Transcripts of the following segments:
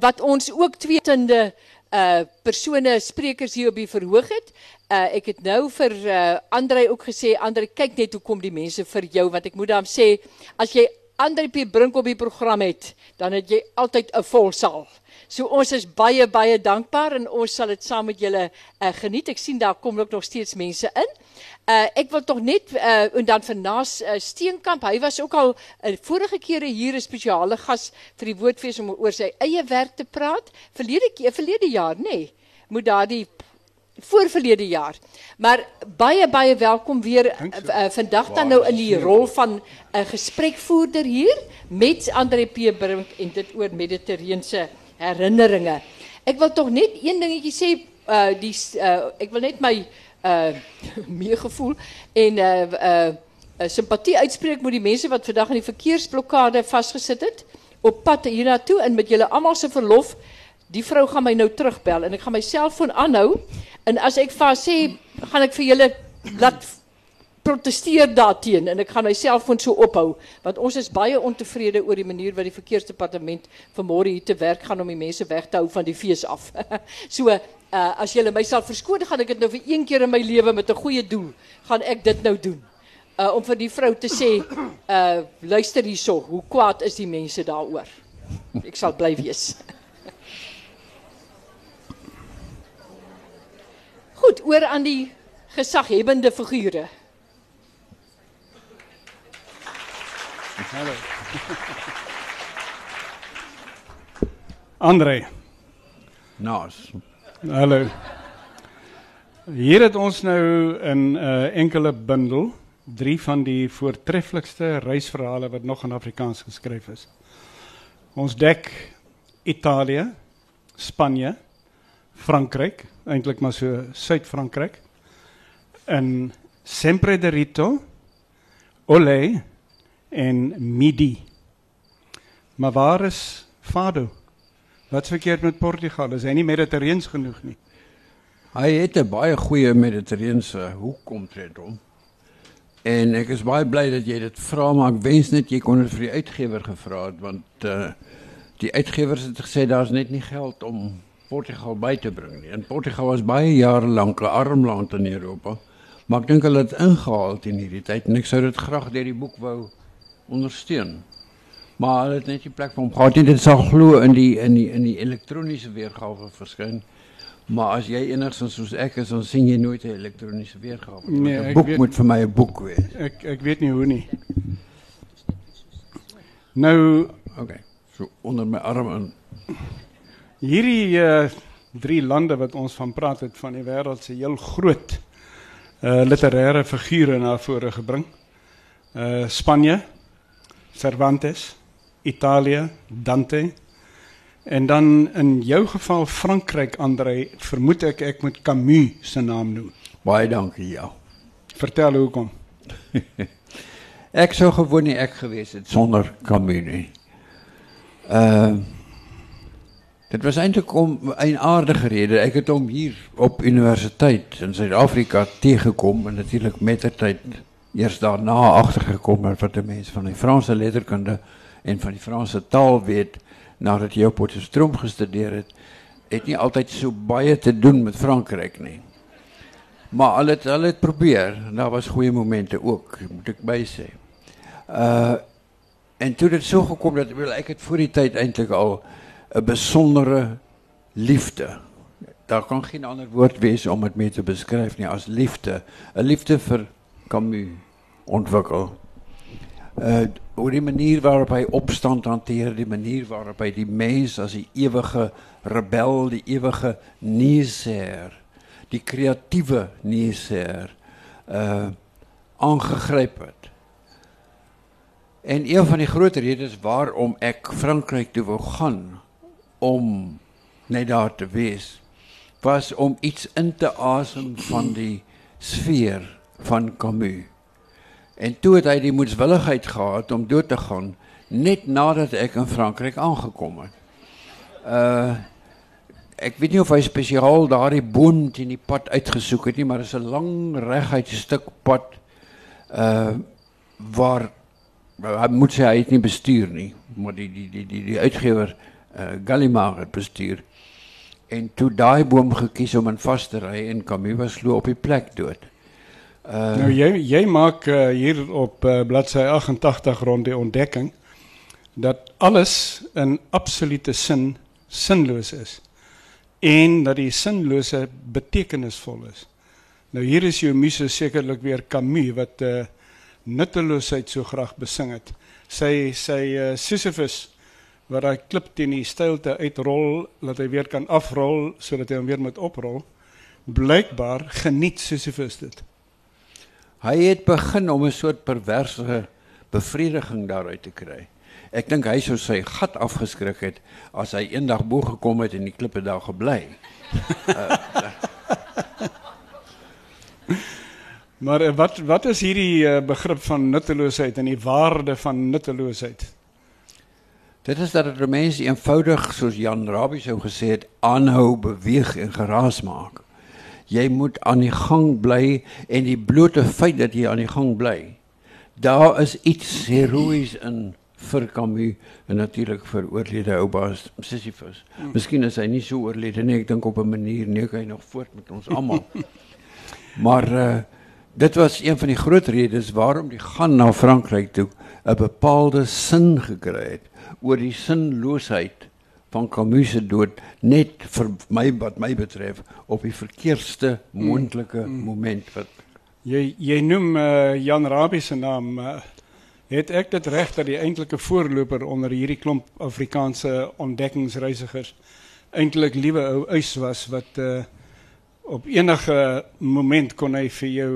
wat ons ook tweetende uh persone sprekers hier op die verhoog het. Uh ek het nou vir uh Andre ook gesê Andre kyk net hoe kom die mense vir jou want ek moet dan sê as jy Andre P Brink op die program het, dan het jy altyd 'n vol saal. So ons is baie baie dankbaar en ons sal dit saam met julle uh, geniet. Ek sien daar kom ook nog steeds mense in. Uh ek wil tog net uh en dan vir Nas uh, Steenkamp, hy was ook al uh, vorige kere hier 'n spesiale gas vir die woordfees om oor sy eie werk te praat. Verlede keer, verlede jaar, nê, nee, moet daardie voorverlede jaar. Maar baie baie welkom weer uh, vandag dan nou in die rol van 'n uh, gesprekvoerder hier met Andre P Brink en dit oor mediterrane herinneringe. Ek wil tog net een dingetjie sê, uh die uh ek wil net my uh meegevoel en uh uh simpatie uitspreek met die mense wat vandag in die verkeersblokkade vasgesit het op pad hiernatoe en met julle almal se verlof die vrouw gaat mij nou terugbellen. En ik ga mijn cellfoon aanhouden. En als ik van sê ga ik voor jullie laat protesteer daarteen. En ik ga my cellfoon zo ophouden. Want ons is baie ontevreden over die manier waarop die verkeersdepartement vanmorgen hier te werk gaan om die mensen weg te houden van die fees af. so, eh, uh, als jullie mij sal verskoon, ga ik het nou voor één keer in mijn leven met een goede doel, ga ik dit nou doen. Uh, om van die vrouw te zeggen, uh, luister hier zo, hoe kwaad is die mensen daaroor. Ik zal blijven wees. Goed, oor aan die gesaghebende figure. Hallo. Andre. Naas. Hallo. Hier het ons nou 'n uh, enkele bundel, drie van die voortreffelikste reisverhale wat nog in Afrikaans geskryf is. Ons dek Italië, Spanje, Frankryk, eintlik maar so Suid-Frankryk. En Sempre de Rito, Olé en Midi. Maar waar is Fado? Wat's verkeerd met Portugal? Is hy nie mediterreens genoeg nie? Hy het 'n baie goeie mediterrane hoek omtrent hom. En ek is baie bly dat jy dit vra, maar ek wens net jy kon dit vir die uitgewer gevra het want uh die uitgewers het gesê daar's net nie geld om Portugal by te bring nie. En Portugal was baie jare lank 'n arm land in Europa. Maar ek dink hulle het ingehaal in hierdie tyd en ek sou dit graag deur die boek wou ondersteun. Maar hulle het net nie plek vir hom gehad nie. Dit sal glo in die in die in die elektroniese weergawe verskyn. Maar as jy enigsins soos ek is, dan sien jy nooit 'n elektroniese weergawe nie. Nee, 'n boek weet, moet vir my 'n boek wees. Ek ek weet nie hoe nie. Nou, okay. So onder my arm in. Hierdie uh, drie lande wat ons van praat het van die wêreld se heel groot uh literêre figure na vore gebring. Uh Spanje, Cervantes, Italië, Dante. En dan in jou geval Frankryk Andrei, vermoed ek ek moet Camus se naam noem. Baie dankie, ja. Vertel hoekom. ek sou gewoon nie ek gewees het sonder Camus nie. Uh Het was eigenlijk om een aardige reden. Ik het hier op universiteit in Zuid-Afrika tegengekomen. En natuurlijk met de tijd eerst daarna achtergekomen wat de mensen van die Franse letterkunde en van die Franse taal weet. Nadat je op Potchefstroom gestudeerd hebt. Het niet altijd zo baie te doen met Frankrijk, nee. Maar al het, al het probeer, daar was goede momenten ook, moet ik bij zeggen. En toen het zo gekomen dat, wel, ik het voor die tijd eigenlijk al een bijzondere liefde. Daar kan geen ander woord wezen om het mee te beschrijven nee, als liefde. Een liefde voor Camus ontwikkeld. Uh, eh, op die manier waarop hij opstand hanteerde, die manier waarop hij die mens als die eeuwige rebel, die eeuwige nieser, die creatieve nieser, eh, aangegrepen. En een van de grote redenen waarom ik Frankrijk toe wil gaan, om net daar te wees was om iets in te asem van die sfeer van Camus. En toe het hy die moedswilligheid gehad om dood te gaan net nadat ek in Frankryk aangekom het. Uh ek weet nie of hy spesiaal daardie boom teen die pad uitgesoek het nie, maar dit is 'n lang reguit stuk pad uh waar hy moet sê hy het nie bestuur nie, maar die die die die die uitgewer uh, Gallimard het bestuur. En toe daai boom gekies om in vas te ry en Camus was glo op die plek dood. Uh, nou jy jy maak uh, hier op uh, bladsy 88 rond die ontdekking dat alles in absolute sin sinloos is en dat die sinlose betekenisvol is. Nou hier is jou muse sekerlik weer Camus wat uh, nutteloosheid so graag besing het. Sy sy uh, Sisyphus waar hy klip teen die stilte uitrol dat hy weer kan afrol sodat hy hom weer moet oprol. Blykbaar geniet Sisyphus dit. Hy het begin om 'n soort perverse bevrediging daaruit te kry. Ek dink hy sou sy gat afgeskrik het as hy eendag bo gekom het en die klippe daar gebly. uh, Maar eh, wat wat is hierdie uh, begrip van nutteloosheid en die waarde van nutteloosheid? Dit is dat dit mense eenvoudig soos Jan Rabie sou gesê het aanhou beweeg en geraas maak. Jy moet aan die gang bly en die blote feit dat jy aan die gang bly. Daar is iets heroïs in vir Camus en natuurlik vir oorlede oupa Sisyphus. Hmm. Miskien is hy nie so oorlede nie, ek dink op 'n manier neek hy nog voort met ons almal. maar uh dit was een van die groot redes waarom die gaan na Frankryk toe 'n bepaalde sin gekry het oor die sinloosheid van Camus se dood net vir my wat my betref op die verkeerste moontlike mm. moment wat jy jy noem uh, Jan Rabie se naam uh, het ek dit reg dat die eintlike voorloper onder hierdie klomp Afrikaanse ontdekkingsreisigers eintlik liewe ou uys was wat uh, op enige moment kon hy vir jou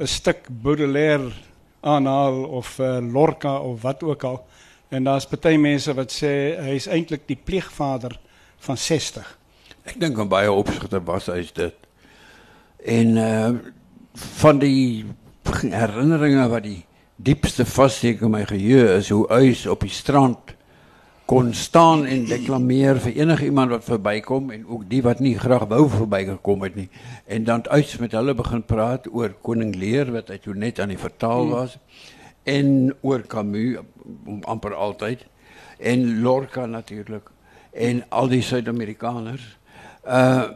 'n stuk Baudelaire aanhaal of uh, Lorca of wat ook al. En daar's baie mense wat sê hy is eintlik die pleegvader van 60. Ek dink aan baie opsigte was hy dit. En uh van die herinneringe wat die diepste vassteek in my geheue is hoe uys op die strand kon staan en deklameer vir enige iemand wat verbykom en ook die wat nie graag wou verbygekom het nie en dan uit met hulle begin praat oor koning Lear wat hy toe net aan die vertaal hmm. En oor Camus amper altyd en Lorca natuurlik en al die Suid-Amerikaners uh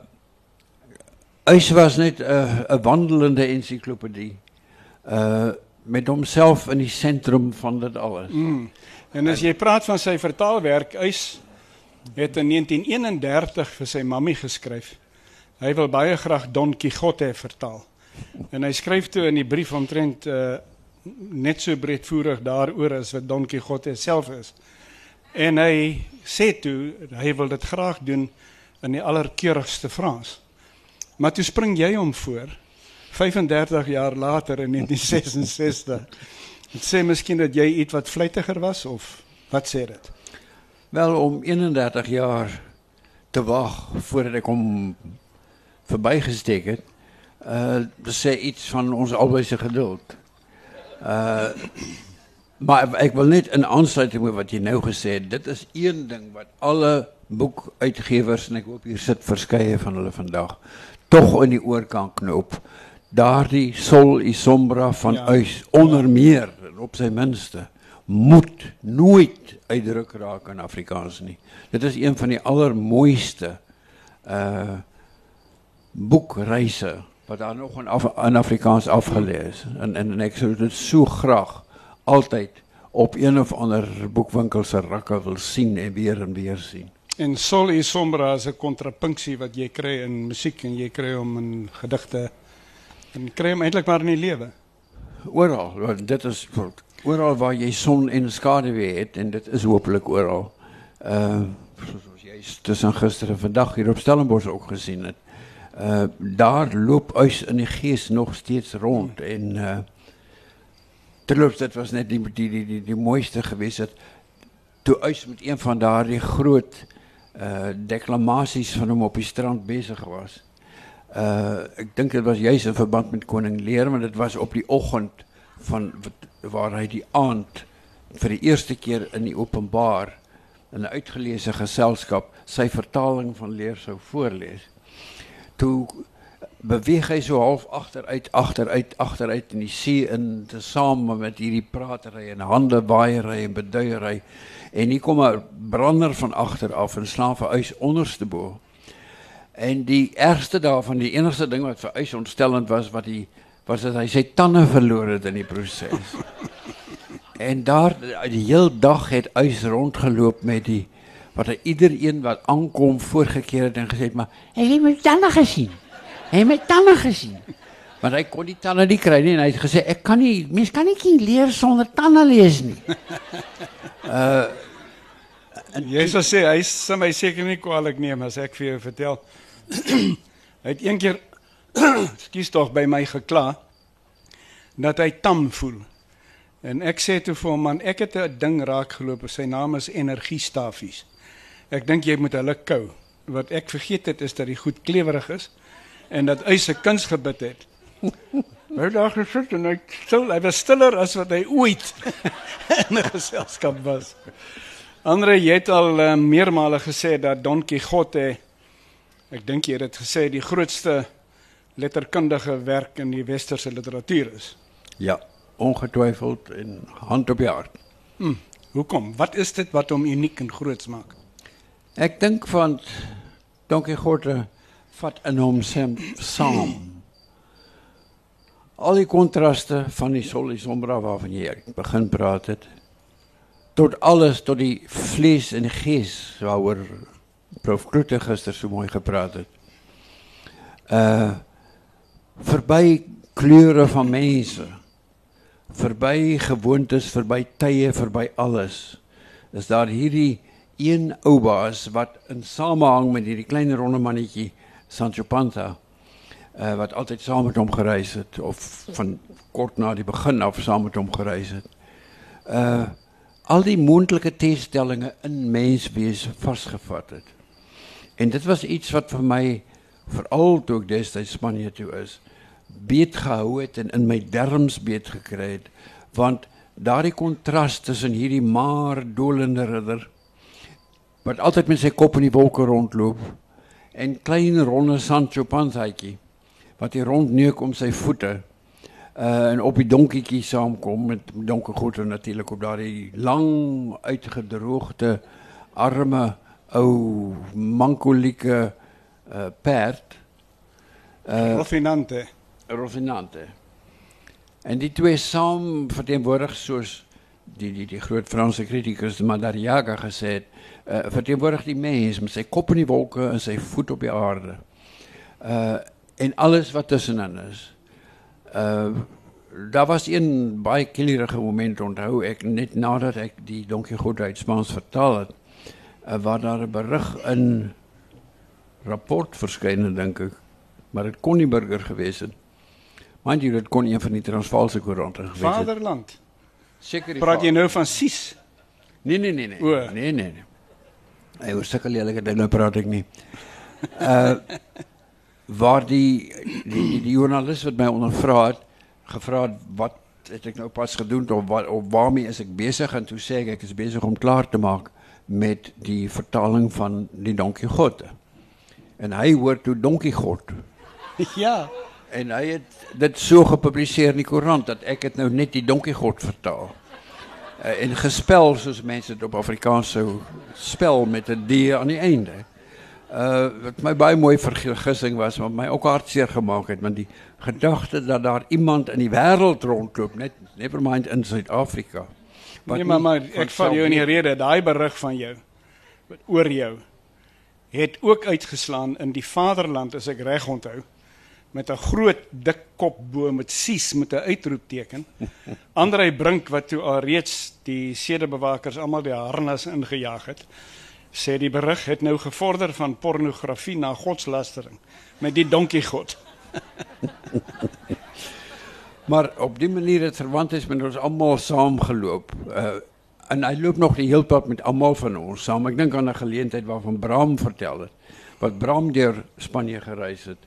Hy was net 'n uh, 'n wandelende ensiklopedie uh met homself in die sentrum van dit alles. Mm. En as jy praat van sy vertaalwerk, Uys het in 1931 vir sy mammie geskryf. Hy wil baie graag Don Quixote vertaal. En hy skryf toe in die brief omtrent uh net so breedvoerig daaroor as wat Don Quixote self is. En hy sê toe hy wil dit graag doen in die allerkeurigste Frans. Maar toe spring jy hom voor 35 jaar later in 1966. Dit sê miskien dat jy iets wat vlugtiger was of wat sê dit? Wel om 31 jaar te wag voordat ek hom verbygesteek het. Uh dit sê iets van ons albei geduld. Uh maar ek wil net in aansluiting met wat jy nou gesê het, dit is een ding wat alle boekuitgewers en ek hoop hier sit verskeie van hulle vandag tog in die oor kan knoop. Daardie sol i sombra van ja, uis onder ja. meer op sy minste moet nooit uitdruk raak in Afrikaans nie. Dit is een van die allermooiste uh boekreise Maar daar nog een, Af Afrikaans afgelezen. En, en, ik zou het zo graag altijd op een of ander boekwinkelse rakke wil zien en weer en weer zien. En Sol is Sombra is een contrapunctie wat je krijgt in muziek en je krijgt om een gedachte En krijg hem eigenlijk maar in je leven. Ooral, dit is ooral waar je zon de schade weet, en dit is hopelijk ooral. Uh, zoals jij tussen gisteren en vandaag hier op Stellenbosch ook gezien hebt. Eh, daar loopt in het geest nog steeds rond. En eh, uh, terloops, dat was net die, die, die, die mooiste geweest. Dat, toen huis met een van daar die groot eh, declamaties van hem op die strand bezig was. ik denk dat was juist in verband met koning Leer, maar dat was op die ochtend van, waar hij die aand voor de eerste keer in die openbaar, in een uitgelezen gezelschap, zijn vertaling van Leer zou voorlezen. Toe beweeg hy so half agteruit, agteruit, agteruit in die see in te saam met hierdie pratery en hande waaiery en beduiery. En hier kom 'n brander van agter af en slaaf 'n huis onderste bo. En die ergste daarvan, die enigste ding wat vir huis ontstellend was wat hy was dat hy sy tande verloor het in die proses. en daar die hele dag het huis rondgeloop met die wat hy iedereen wat aankom voorgekeer het en gesê het maar hy het my tande gesien. Hy het my tande gesien. Want hy kon die tande nie kry nie en hy het gesê ek kan nie mens kan nie leer sonder tande lees nie. Uh en jy sê sê hy sê my seker nie kwaliek neem as ek vir jou vertel. hy het een keer skuis tog by my gekla dat hy tam voel. En ek sê toe vir hom man, ek het 'n ding raak geloop, sy naam is energiestafies. Ek dink jy moet hulle kou. Wat ek vergeet het is dat hy goed klewerig is en dat hy se kuns gebid het. Maar daar gesit en hy stil, hy was stiller as wat hy ooit in 'n geselskap was. Andre, jy het al uh, meermale gesê dat Don Quixote ek dink jy het dit gesê die grootste letterkundige werk in die westerse literatuur is. Ja, ongetwyfeld en hand op die hart. Hm, hoekom? Wat is dit wat hom uniek en groot maak? Ek dink van Don Quixote vat in homself saam. Al die kontraste van die sol en sombra waarvan jy begin praat het tot alles tot die vlees en die gees waaroor Prof Kloete gister so mooi gepraat het. Uh verby kleure van mense, verby gewoontes, verby tye, verby alles. Is daar hierdie een ou baas wat in samehang met hierdie klein ronde mannetjie Sancho Panza uh, wat altyd saam met hom gereis het of van kort na die begin af saam met hom gereis het. Uh al die moontlike teestellinge in menswees vasgevat het. En dit was iets wat vir my veral toe ek destyds Spanje toe is, beet gehou het en in my derms beet gekry het, want daardie kontras tussen hierdie maar dolende ridder wat altijd met zijn kop in die wolken rondloopt. En kleine ronde Sancho Panzaatje, wat hij rond om zijn voeten. Eh, en op die donkiekie samenkomt, met donkergoeden natuurlijk, op daar die lang uitgedroogde, arme, ou, mankolieke uh, paard. Uh, Rofinante. En die twee samen verteenwoordig zoals die die die groot Franse kritikus Madariaga het uh verteenwoordig die mens met sy kop in die wolke en sy voet op die aarde uh en alles wat tussenin is. Uh daar was een baie moment onthou ek net nadat ek die Donkie God uit Spaans vertaal het. Uh, waar daar 'n berig in rapport verskyn dink ek, maar dit kon nie burger gewees het. Want jy dit kon een van die Transvaalse koerante gewees het. Vaderland. Seker. Praat jy nou van Sis? Nee nee nee nee. O. Nee nee nee. Hy hoor sulke lelike dinge praat ek nie. Uh waar die die die, die joernalis wat my ondervra het gevra het wat het ek nou pas gedoen of wat of waarmee is ek besig en toe sê ek ek is besig om klaar te maak met die vertaling van die Donkie God. En hy hoor toe Donkie God. ja. En hy het dit so gepubliseer in die koerant dat ek het nou net die Donkie God vertaal. Uh, en gespel soos mense dit op Afrikaans sou spel met 'n D aan die einde. Uh wat my baie mooi vergissing was, wat my ook hartseer gemaak het, want die gedagte dat daar iemand in die wêreld rondloop, net never mind in Suid-Afrika. Nee, maar maar ek val jou in die rede, daai berig van jou oor jou het ook uitgeslaan in die vaderland as ek reg onthou met 'n groot dik kop bo met sies met 'n uitroepteken. Andrei Brink wat toe al reeds die sedebewakers almal die harnas ingejaag het sê die berig het nou gevorder van pornografie na godslastering met die donkie god. maar op die manier het verwant is met ons almal saamgeloop. Uh en hy loop nog die hele pad met almal van ons saam. Ek dink aan 'n geleentheid waarvan Bram vertel het wat Bram deur Spanje gereis het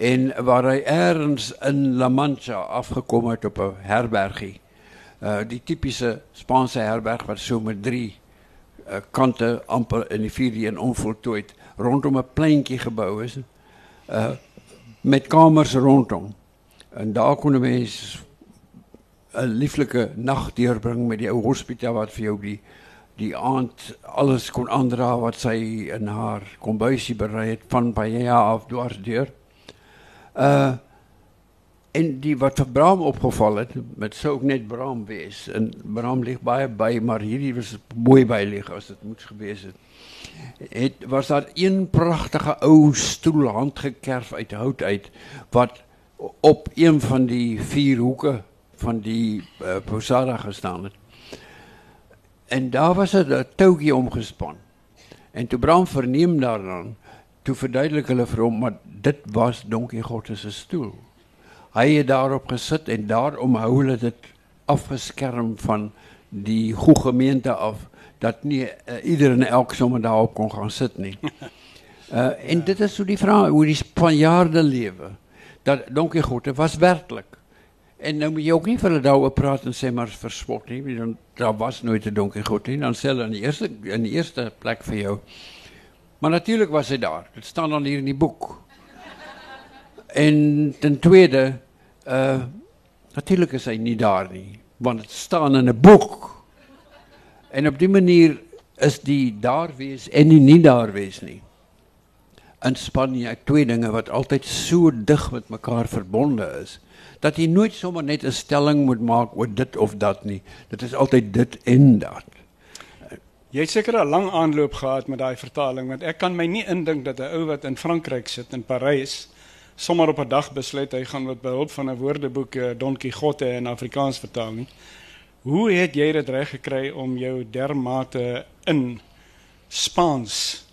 en waar hy eers in La Mancha afgekom het op 'n herbergie. Uh die tipiese Spaanse herberg wat so met 3 uh, kante amper in die vierde een onvoltooid rondom 'n pleintjie gebou is. Uh met kamers rondom. En daar kon 'n mens 'n lieflike nag deurbring met die ou hospitaal wat vir jou die die aand alles kon aandra wat sy in haar kombuisie berei het van baie af dwars deur. Uh en die wat vir Bram opgeval het met sou ook net Bram wees en Bram lig baie by maar hierdie was mooi by lig as dit moets gewees het het was daar een pragtige ou stoel handgekerf uit hout uit wat op een van die vier hoeke van die uh, posada gestaan het. En daar was 'n touwtjie omgespan. En toe Bram verneem daaraan, toe verduidelik hulle vir hom maar dit was Don Quixote se stoel. Hy het daarop gesit en daarom hou hulle dit afgeskerm van die goeie gemeente af dat nie uh, ieder en elk sommer daarop kon gaan sit nie. Uh en dit is so die vraag hoe die Spanjaarde lewe. Dat Don Quixote was werklik. En nou moet jy ook nie vir hulle daaroor praat en sê maar verspot nie, want daar was nooit 'n Don Quixote nie. Dan in die eerste in die eerste plek vir jou. Maar natuurlik was hy daar. Dit staan dan hier in die boek. En ten tweede uh natuurlik is hy nie daar nie, want dit staan in 'n boek. En op die manier is die daar wees en die nie daar wees nie. In Spanje twee dinge wat altyd so dig met mekaar verbonde is dat jy nooit sommer net 'n stelling moet maak oor dit of dat nie. Dit is altyd dit en dat. Jy het seker 'n lang aanloop gehad met daai vertaling want ek kan my nie indink dat 'n ou wat in Frankryk sit in Parys sommer op 'n dag besluit hy gaan met behulp van 'n woordeboek eh, Don Quixote in Afrikaans vertaal nie. Hoe het jy dit reg gekry om jou dermate in Spaans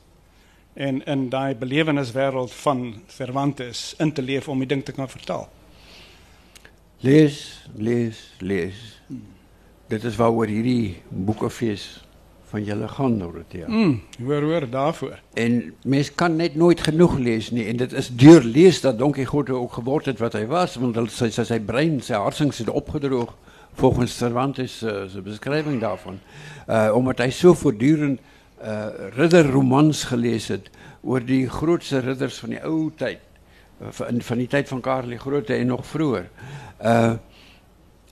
en in daai beleweniswêreld van Cervantes in te leef om die ding te kan vertaal? Lees, lees, lees. Dit is waaroor hierdie boekefees van julle gaan Dorothea. Mm, hoor hoor daarvoor. En mens kan net nooit genoeg lees nie en dit is deur lees dat Don Quixote ook geword het wat hy was want sy sy, sy brein, sy harsings het opgedroog volgens Cervantes uh, se beskrywing daarvan. Uh omdat hy so voortdurend uh ridderromans gelees het oor die grootste ridders van die ou tyd uh, van van die tyd van Karel die Grote en nog vroeër. Uh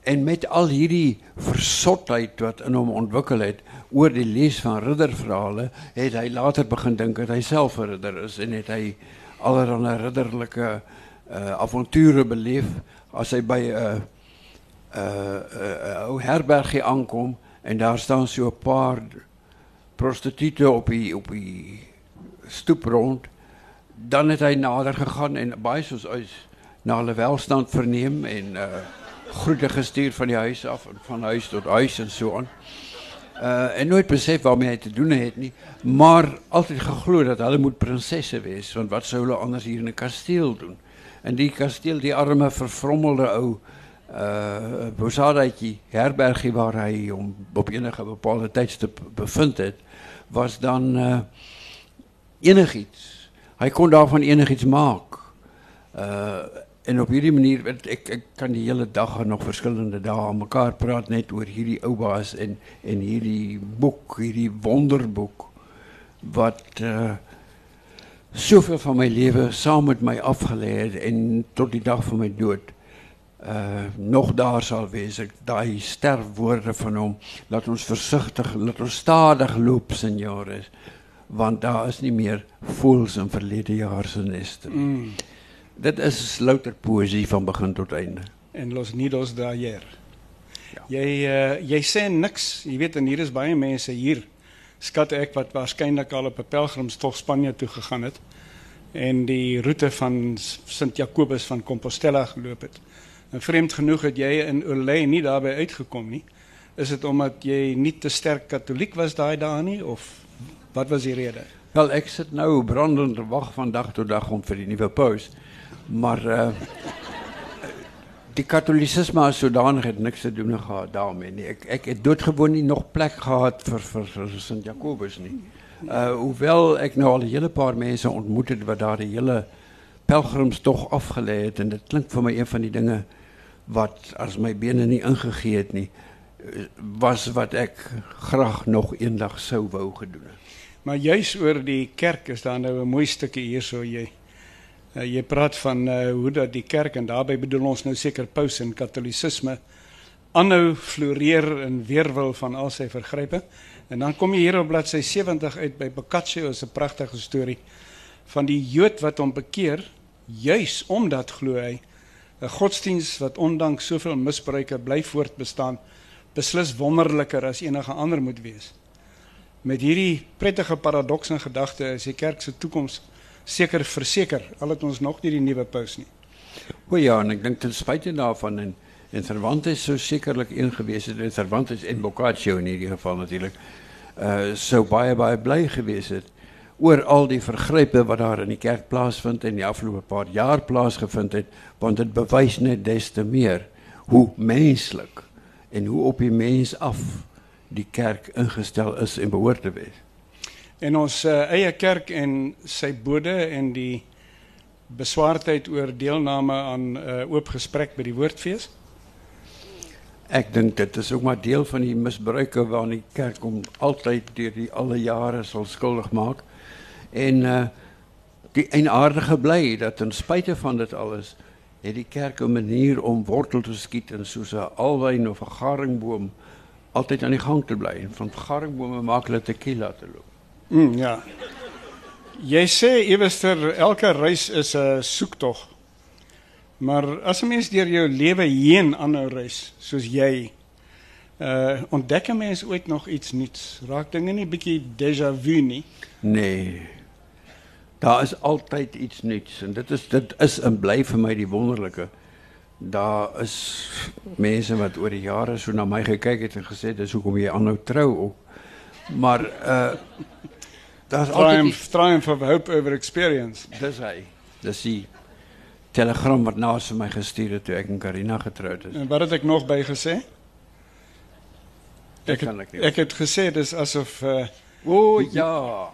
en met al hierdie versotheid wat in hom ontwikkel het oor die lees van ridderverhale, het hy later begin dink dat hy self 'n ridder is en het hy allerlei ridderlike uh avonture beleef as hy by 'n uh, herbergie aankom en daar staan so 'n paar prostituie op die op die stoep rond dan het hy nader gegaan en baie soos uit na hulle welstand verneem en uh groete gestuur van die huis af en van huis tot huis en so aan. Eh, en nooit beseft waarmee hij te doen heeft niet. Maar altijd gegloeid dat hij moet prinsessen wees. Want wat zouden anders hier in een kasteel doen? En die kasteel, die arme verfrommelde oude uh, posadaatje, herbergje waar hij om op enige bepaalde tijdstip bevond het, was dan eh, uh, enig iets. Hij kon daarvan enig iets maken. Eh, en op hierdie manier ek kan die hele dag nog verskillende dae aan mekaar praat net oor hierdie ou baas en en hierdie boek, hierdie wonderboek wat uh van my lewe saam met my afgelê het en tot die dag van my dood uh nog daar sal wees ek daai sterfwoorde van hom laat ons versigtig laat ons stadig loop senjores want daar is nie meer voels in verlede jaar se neste mm. Dit is louter poesie van begin tot einde en los nidos de ayer ja. jy uh, jy sê niks jy weet en hier is baie mense hier skat ek wat waarskynlik al op 'n pelgrimstog Spanje toe gegaan het en die roete van Sint Jakobus van Compostela geloop het En vreemd genoeg het jy in Oulé nie daarbey uitgekom nie. Is dit omdat jy nie te sterk katoliek was daai dae nie of wat was die rede? Wel, ek sit nou brandend wag van dag tot dag om vir die nuwe paus. Maar uh die katolisisme as sodanig het niks te doen gehad daarmee nie. Ek ek het doodgewoon nie nog plek gehad vir vir, vir Sint Jakobus nie. Uh hoewel ek nou al 'n hele paar mense ontmoet het wat daar die hele pelgrimstog afgelê het en dit klink vir my een van die dinge wat as my bene nie ingegee het nie was wat ek graag nog eendag sou wou gedoen het. Maar juis oor die kerk is daar nou 'n mooi stukkie hierso jy Uh, jy praat van uh, hoe dat die kerk en daarbey bedoel ons nou seker paus en katolisisme aanhou floreer in weerwil van al sy vergrype. En dan kom jy hier op bladsy 70 uit by Boccaccio, 'n pragtige storie van die Jood wat hom bekeer juis omdat glo hy 'n godsdiens wat ondanks soveel misbruike bly voortbestaan beslis wonderliker as enige ander moet wees. Met hierdie prettige paradoks in gedagte is die kerk se toekoms seker verseker al het ons nog nie die nuwe paus nie. O ja, en ek dink ten spyte daarvan en en Cervantes sou sekerlik een gewees het en Cervantes en Boccaccio in hierdie geval natuurlik uh sou baie baie bly gewees het oor al die vergrype wat daar in die kerk plaasvind en die afgelope paar jaar plaasgevind het want dit bewys net des te meer hoe menslik en hoe op die mens af die kerk ingestel is en behoort te wees. En ons uh, eie kerk en sy bode en die beswaardheid oor deelname aan 'n uh, oop gesprek by die woordfees. Ek dink dit is ook maar deel van die misbruike waaraan die kerk hom altyd deur die alle jare sal skuldig maak. En uh die eienaardige bly dat ten spyte van dit alles het die kerk 'n manier om wortel te skiet en soos 'n alwyn of 'n garingboom altyd aan die gang te bly en van garingbome maak hulle tequila te loop. Mm, ja. Jy sê ewester elke reis is 'n soektog. Maar as 'n mens deur jou lewe heen aanhou reis, soos jy, uh ontdek 'n mens ooit nog iets nuuts? Raak dinge nie bietjie déjà vu nie? Nee. Daar is altyd iets nuuts en dit is dit is en bly vir my die wonderlike. Daar is mense wat oor die jare so na my gekyk het en gesê dis hoekom jy aanhou trou ook. Maar uh daar's altyd Triumph, triumph of hope over experience. dis hy. Dis die telegram wat naas vir my gestuur het toe ek en Karina getroud is. En wat het ek nog by gesê? Dit Ek kan het, ek nie. ek het gesê dis asof uh O ja.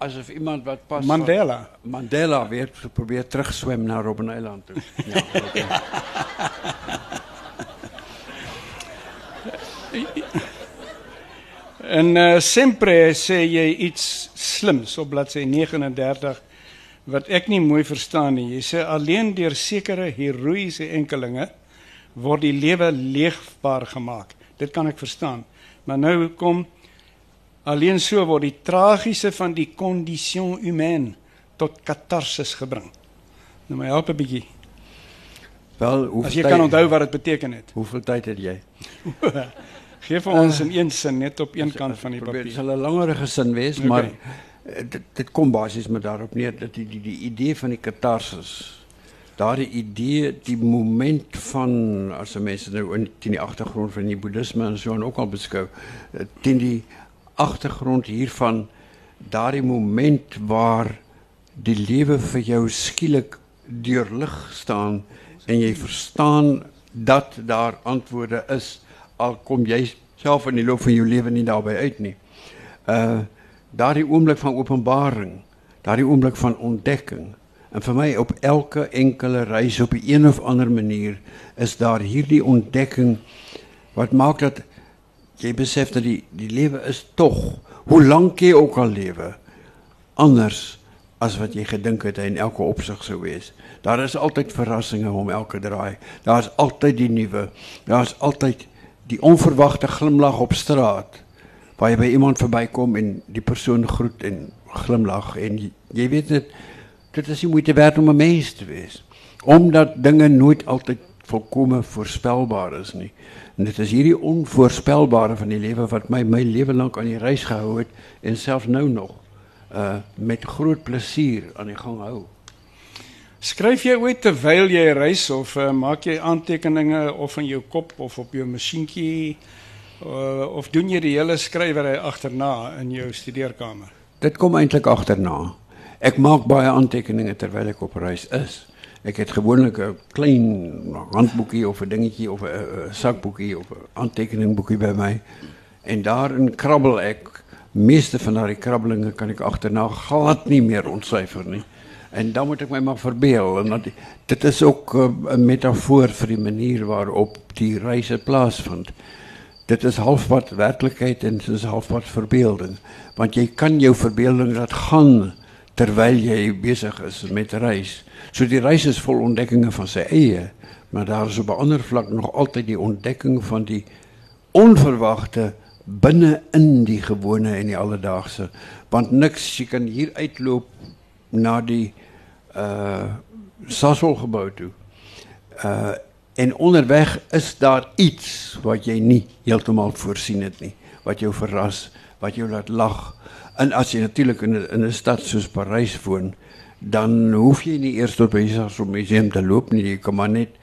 Asof iemand wat pas Mandela. Mandela weer probeer terugswem na Robben Island toe. Ja, okay. En uh, sempre sê jy iets slims op bladsy 39 wat ek nie mooi verstaan nie. Jy sê alleen deur sekere heroïese enkelinge word die lewe leefbaar gemaak. Dit kan ek verstaan. Maar nou kom alleen so word die tragiese van die condition humaine tot katarsis gebring. Nou my help 'n bietjie. Wel, hoe As jy kan onthou wat dit beteken het. Hoeveel tyd het jy? Geef vir ons in een sin net op een kant van die papier. Dit sal 'n langerige sin wees, Oké. maar eh, dit dit kom basies met daarop neer dat die die, die idee van die katarsis daardie idee die moment van as mense nou in teen die agtergrond van die boeddhisme en so en ook al beskou eh, teen die agtergrond hiervan daardie moment waar die lewe vir jou skielik deurlig staan en jy verstaan dat daar antwoorde is al kom jy self in die loop van jou lewe nie daarbey uit nie. Uh daardie oomblik van openbaring, daardie oomblik van ontdekking. En vir my op elke enkele reis op 'n een of ander manier is daar hierdie ontdekking wat maak dat jy besef dat die die lewe is tog hoe lank jy ook al lewe anders as wat jy gedink het in elke opsig sou wees. Daar is altyd verrassings om elke draai. Daar's altyd die nuwe. Daar's altyd die onverwagte glimlag op straat waar jy by iemand verbykom en die persoon groet en glimlag en jy weet dit dit is nie moeite werd om 'n mens te wees omdat dinge nooit altyd volkome voorspelbaar is nie. En dit is hierdie onvoorspelbare van die lewe wat my my lewe lank aan die reis gehou het en selfs nou nog uh met groot plesier aan die gang hou. Skryf jy ooit terwyl jy reis of uh, maak jy aantekeninge of in jou kop of op jou masjienkie uh, of doen jy die hele skrywery agterna in jou studeerkamer? Dit kom eintlik agterna. Ek maak baie aantekeninge terwyl ek op reis is. Ek het gewoonlik 'n klein handboekie of 'n dingetjie of 'n 'n sakboekie of 'n aantekeningboekie by my en daarin krabbel ek. Meeste van daardie krabbelinge kan ek agterna glad nie meer ontsyfer nie. En dan moet ek my maar verbeel en dat dit is ook uh, 'n metafoor vir die manier waarop die reise plaasvind. Dit is halfpad werklikheid en dit is halfpad verbeelding. Want jy kan jou verbeelding laat gaan terwyl jy besig is met reis. So die reis is vol ontdekkings van sy eie, maar daar is op 'n ander vlak nog altyd die ontdekking van die onverwagte binne in die gewone en die alledaagse. Want niks jy kan hier uitloop na die uh Sasol gebou toe. Uh en onderweg is daar iets wat jy nie heeltemal voorsien het nie, wat jou verras, wat jou laat lag. En as jy natuurlik in 'n in 'n stad soos Parys woon, dan hoef jy nie eers tot by Sasol museum te loop nie, jy kan maar net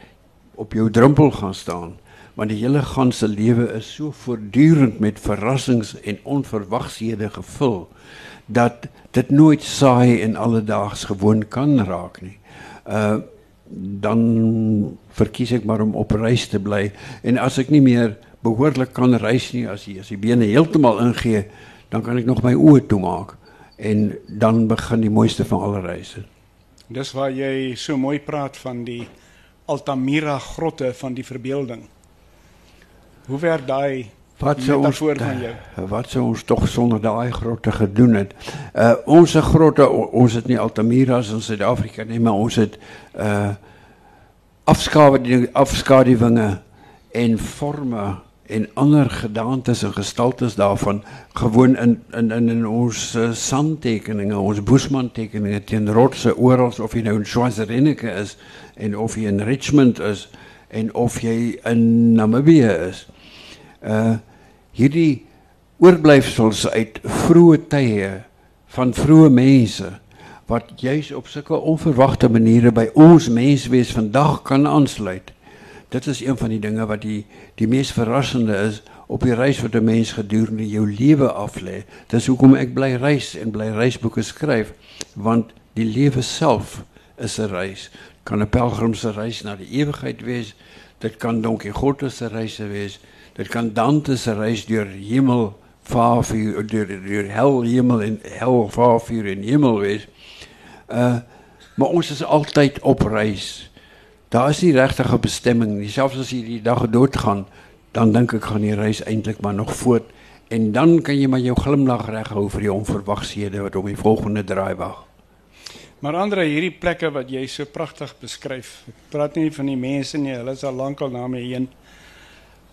op jou drempel gaan staan want die hele ganse lewe is so voortdurend met verrassings en onverwagshede gevul dat dat nooit saai en alledaags gewoon kan raken. Uh, dan verkies ik maar om op reis te blijven. En als ik niet meer behoorlijk kan reizen, als die, als die benen helemaal ingee, dan kan ik nog mijn oer toemaken. En dan begin die mooiste van alle reizen. Dat is waar jij zo mooi praat van die Altamira grotten van die verbeelding. Hoe werd die Wat sou ons jou? wat sou ons tog sonder daai grotte gedoen het? Uh ons grotte o- ons het nie Altamira's in Suid-Afrika nie, maar ons het uh afskaduwinge afskaduwinge en forme en ander gedaantes en gestaltes daarvan gewoon in in in, in ons uh, sandtekeninge, ons Boesman tekeninge teen rotse oral of jy nou in Swaziland is en of jy in Richmond is en of jy in Namibië is. Uh hierdie oorblyfsels uit vroeë tye van vroeë mense wat juis op sulke onverwagte maniere by ons menswees vandag kan aansluit. Dit is een van die dinge wat die die mees verrassende is op die reis wat 'n mens gedurende jou lewe aflê. Dis hoekom ek bly reis en bly reisboeke skryf want die lewe self is 'n reis. Kan 'n pelgrim se reis na die ewigheid wees. Dit kan Don Quixote se reise wees. Dit kan Dante se reis deur hemel, vaarvuur, deur deur hel, hemel en hel, vaarvuur en hemel wees. Uh maar ons is altyd op reis. Daar is nie regtig 'n bestemming nie. Selfs as jy die dag doodgaan, dan dink ek gaan die reis eintlik maar nog voort en dan kan jy maar jou glimlag reghou vir die onverwagshede wat om die volgende draai wag. Maar Andre, hierdie plekke wat jy so pragtig beskryf. Ek praat nie van die mense nie, hulle is al lankal na my heen.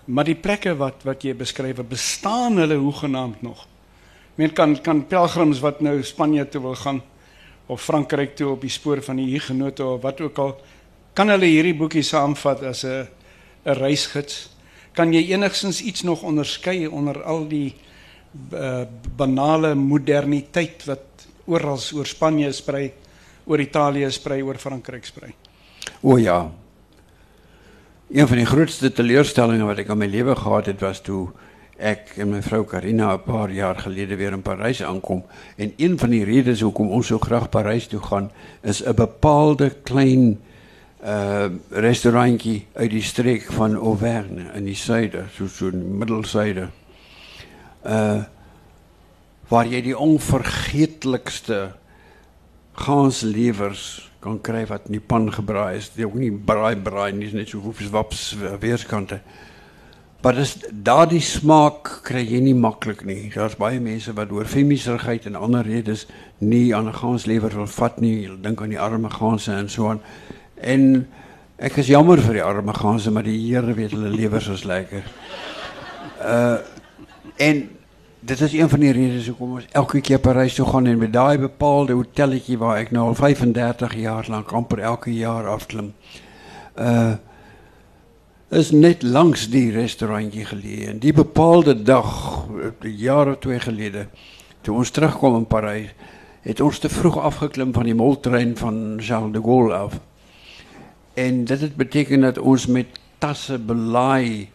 Maar die plekke wat wat jy beskryf, bestaan hulle hoegenaamd nog? Men kan kan pelgrims wat nou Spanje toe wil gaan of Frankryk toe op die spoor van die Hugenote of wat ook al, kan hulle hierdie boekie saamvat as 'n 'n reisgids? Kan jy enigstens iets nog onderskei onder al die uh, banale moderniteit wat oral oor Spanje sprei, oor Italië sprei, oor Frankryk sprei? O ja. Een van die grootste teleurstellings wat ek in my lewe gehad het was toe ek en my vrou Karina 'n paar jaar gelede weer in Parys aankom en een van die redes hoekom ons so graag Parys toe gaan is 'n bepaalde klein uh restaurantjie uit die streek van Auvergne in die suide, so so in die middelsuide. Uh waar jy die onvergeetlikste gaanslewers kan kry wat in die pan gebraai is. Dit ook nie braai braai nie, is net so hoefs waps weerskante. Maar dis daardie smaak kry jy nie maklik nie. Daar's baie mense wat oor femiesigheid en ander redes nie aan 'n gaanslewer wil vat nie. Hulle dink aan die arme gaanse en so aan. En ek is jammer vir die arme gaanse, maar die Here weet hulle lewers is lekker. Uh en dit is een van die redes hoekom ons elke keer Parys toe gaan en by daai bepaalde hotelletjie waar ek nou al 35 jaar lank amper elke jaar afklim. Uh is net langs die restaurantjie geleë en die bepaalde dag jaar of twee gelede toe ons terugkom in Parys het ons te vroeg afgeklim van die moltrein van Charles de Gaulle af. En dit het beteken dat ons met tasse belaai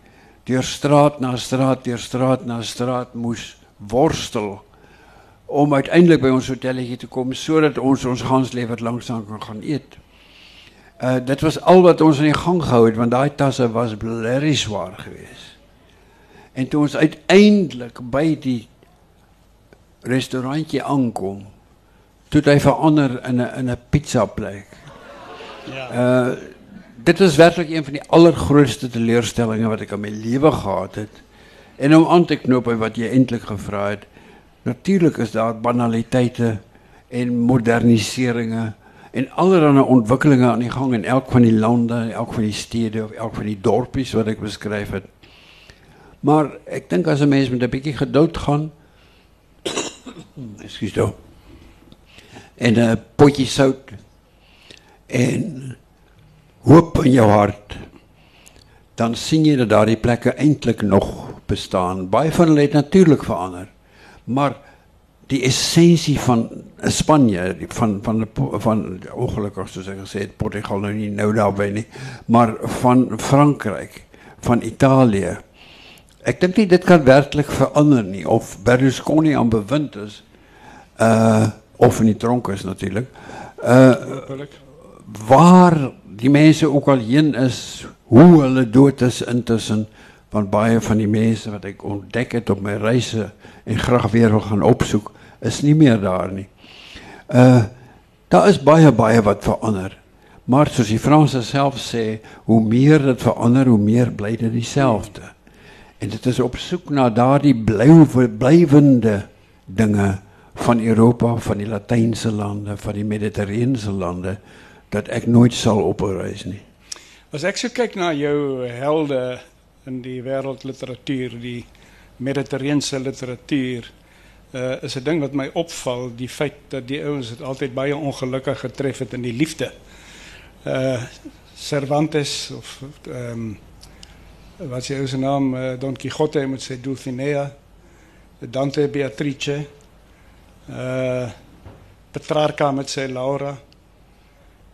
deur straat na straat, deur straat na straat moes worstel om uiteindelijk bij ons hotelletje te komen, zodat ons ons ganslevert langzaam kan gaan eten. Eh, dat was al wat ons in gang gehouden, want die tasse was blerrie zwaar geweest. En toen ons uiteindelijk bij die restaurantje aankom, toen hij verander in een, in een pizzaplek. Ja. Eh, dit was werkelijk een van die allergrootste teleurstellingen wat ik aan mijn leven gehad heb. En om aan te knopen wat je eindelijk gevraagd hebt. Natuurlijk is daar banaliteiten en moderniseringen en allerlei ontwikkelingen aan de gang in elk van die landen, elk van die steden of elk van die dorpjes wat ik beschrijf heb. Maar ik denk als een mens met een beetje geduld gaan, excuse me, en een potje zout en hoop in je hart, dan zie je dat daar die plekken eindelijk nog bestaan. Baie van hulle het natuurlik verander. Maar die essensie van Spanje, van van van ongelukkig soos ek gesê het, Portugal nou nie nou daarby nie, maar van Frankryk, van Italië. Ek dink nie dit kan werklik verander nie of Berlusconi aan bewind is uh of in die tronk is natuurlik. Uh waar die mense ook al heen is, hoe hulle dood is intussen want baie van die mensen wat ik ontdek het op mijn reizen en graag weer wil gaan opzoeken, is niet meer daar nie. Uh, daar is baie, baie wat veranderd. Maar zoals die Fransen zelf zei, hoe meer het verander, hoe meer blijft het diezelfde. En het is op zoek naar daar die blijvende dingen van Europa, van die Latijnse landen, van die Mediterrane landen, dat ik nooit zal opreizen. Als ik zo kijk naar jouw helden in die wêreldliteratuur, die Mediterrane literatuur, uh, is 'n ding wat my opval, die feit dat die ouens dit altyd baie ongelukkig getref in die liefde. Uh Cervantes of ehm wat sy ou naam uh, Don Quixote met sy Dulcinea, Dante Beatrice, uh Petrarca met sy Laura.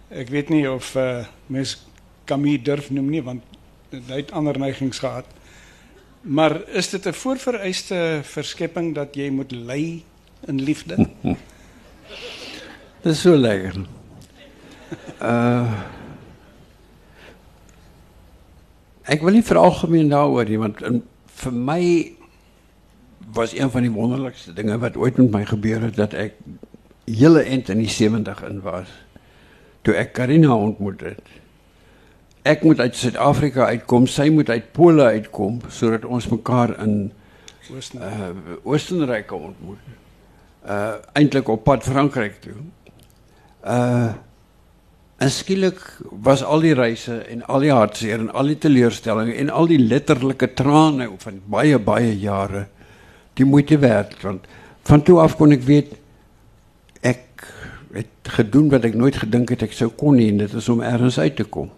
Ek weet nie of uh mens Camus durf noem want hy het ander neigings gehad. Maar is dit 'n voorvereiste verskepping dat jy moet ly in liefde? Dit is so lekker. Uh Ek wil nie vir algemeen daaroor nie want in, vir my was een van die wonderlikste dinge wat ooit met my gebeur het dat ek hele end in die 70 in was toe ek Karina ontmoet het. Ek moet uit Suid-Afrika uitkom, sy moet uit Pole uitkom sodat ons mekaar in uh Oostenryk ontmoet. Uh eintlik op pad Frankryk toe. Uh En skielik was al die reise en al die hartseer en al die teleurstellings en al die letterlike trane van baie baie jare die moeite werd want van toe af kon ek weet ek het gedoen wat ek nooit gedink het ek sou kon nie en dit is om ergens uit te kom.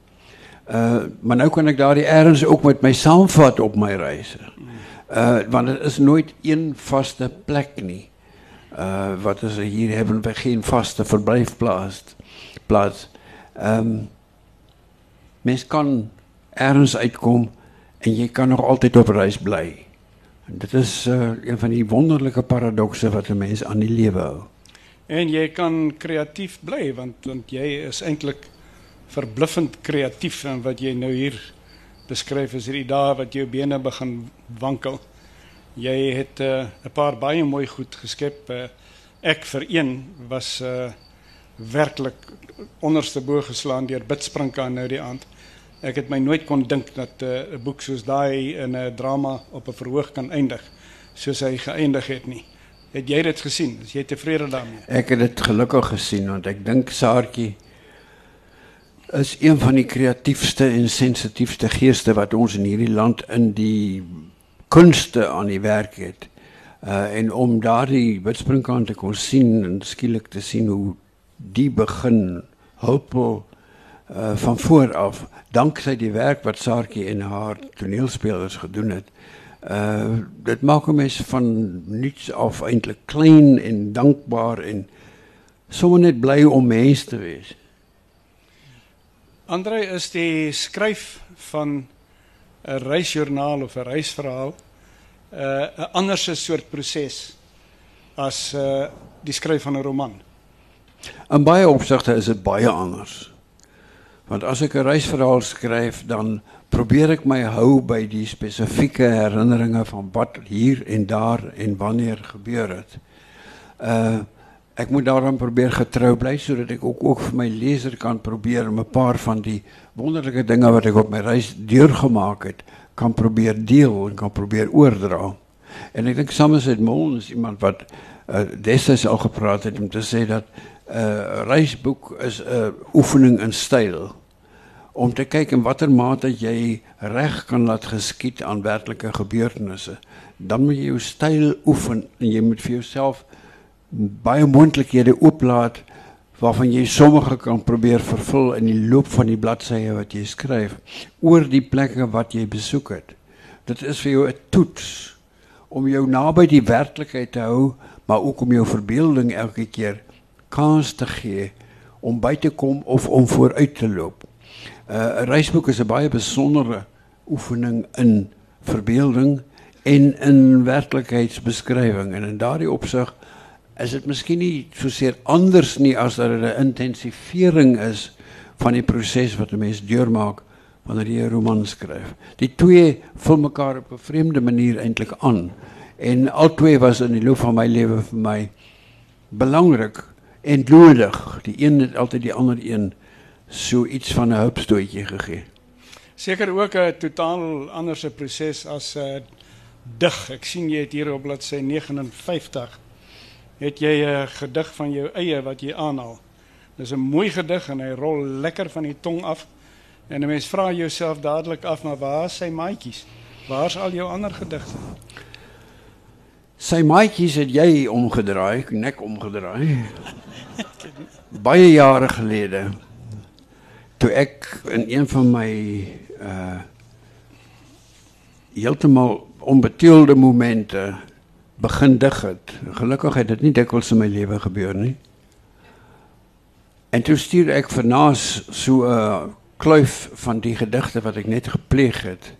Eh, maar nu kan ik daar die ergens ook met mij samenvatten op mijn reizen. Eh, want het is nooit één vaste plek niet. Uh, eh, wat ze hier hebben, we geen vaste verblijfplaats. Plaats. Um, mens kan ergens uitkomen en je kan nog altijd op reis blij. Dat is een van die wonderlijke paradoxen wat de mens aan die leven houdt. En jij kan creatief blij, want, want jij is eigenlijk verbluffend kreatief en wat jy nou hier beskryf is hierdie dae wat jou bene begin wankel. Jy het eh, 'n uh, paar baie mooi goed geskep. Uh, ek vir een was uh, werklik onderste bo geslaan deur Bidsprinka nou die aand. Ek het my nooit kon dink dat eh, 'n uh, boek soos daai in 'n drama op 'n verhoog kan eindig soos hy geëindig het nie. Het jy dit gesien? Is jy tevrede daarmee? Ek het dit gelukkig gesien want ek dink Saartjie is een van die kreatiefste en sensitiefste geeste wat ons in hierdie land in die kunste aan die werk het. Uh en om daardie Bidsprinka te kon sien en skielik te sien hoe die begin hulpvol uh, van voor af dankzij die werk wat Saartjie en haar toneelspelers gedoen het. Uh, dit maak 'n mens van niets af eintlik klein en dankbaar en sommer net bly om mens te wees. Andre is die skryf van 'n reisjoernaal of 'n reisverhaal 'n uh, 'n ander soort proses as uh, die skryf van 'n roman. In baie opsigte is dit baie anders. Want as ek 'n reisverhaal skryf, dan probeer ek my hou by die spesifieke herinneringe van wat hier en daar en wanneer gebeur het. Uh ek moet daarom probeer getrou bly sodat ek ook ook vir my leser kan probeer 'n paar van die wonderlike dinge wat ek op my reis deurgemaak het, kan probeer deel en kan probeer oordra. En ek dink Somerset Maugham is iemand wat uh, destyds al gepraat het om te sê dat 'n uh, reisboek is 'n uh, oefening in styl om te kyk in watter mate jy reg kan laat geskied aan werklike gebeurtenisse. Dan moet jy jou styl oefen en jy moet vir jouself baie moontlikhede ooplaat waarvan jy sommige kan probeer vervul in die loop van die bladsye wat jy skryf oor die plekke wat jy besoek het. Dit is vir jou 'n toets om jou naby die werklikheid te hou, maar ook om jou verbeelding elke keer kans te gee om by te kom of om vooruit te loop. Uh, 'n Reisboek is 'n baie besondere oefening in verbeelding en in werklikheidsbeskrywing en in daardie opsig is dit miskien nie soseer anders nie as dat dit 'n intensivering is van die proses wat 'n mens deurmaak wanneer jy 'n roman skryf. Die twee vul mekaar op 'n vreemde manier eintlik aan en albei was in die loop van my lewe vir my belangrik en nodig. Die een het altyd die ander een so iets van 'n hulpstootjie gegee. Seker ook 'n totaal anderse proses as 'n uh, dig. Ek sien jy het hier op bladsy 59 het jy 'n gedig van jou eie wat jy aanhaal. Dis 'n mooi gedig en hy rol lekker van die tong af. En 'n mens vra jouself dadelik af, maar waar is sy maatjies? Waar's al jou ander gedigte? Sy maatjies het jy omgedraai, nek omgedraai. Baie jare gelede toe ek in een van my uh heeltemal onbeteelde momente begin dig het. Gelukkig het dit nie dikwels in my lewe gebeur nie. En toe stuur ek vernaas so 'n kluif van die gedigte wat ek net gepleeg het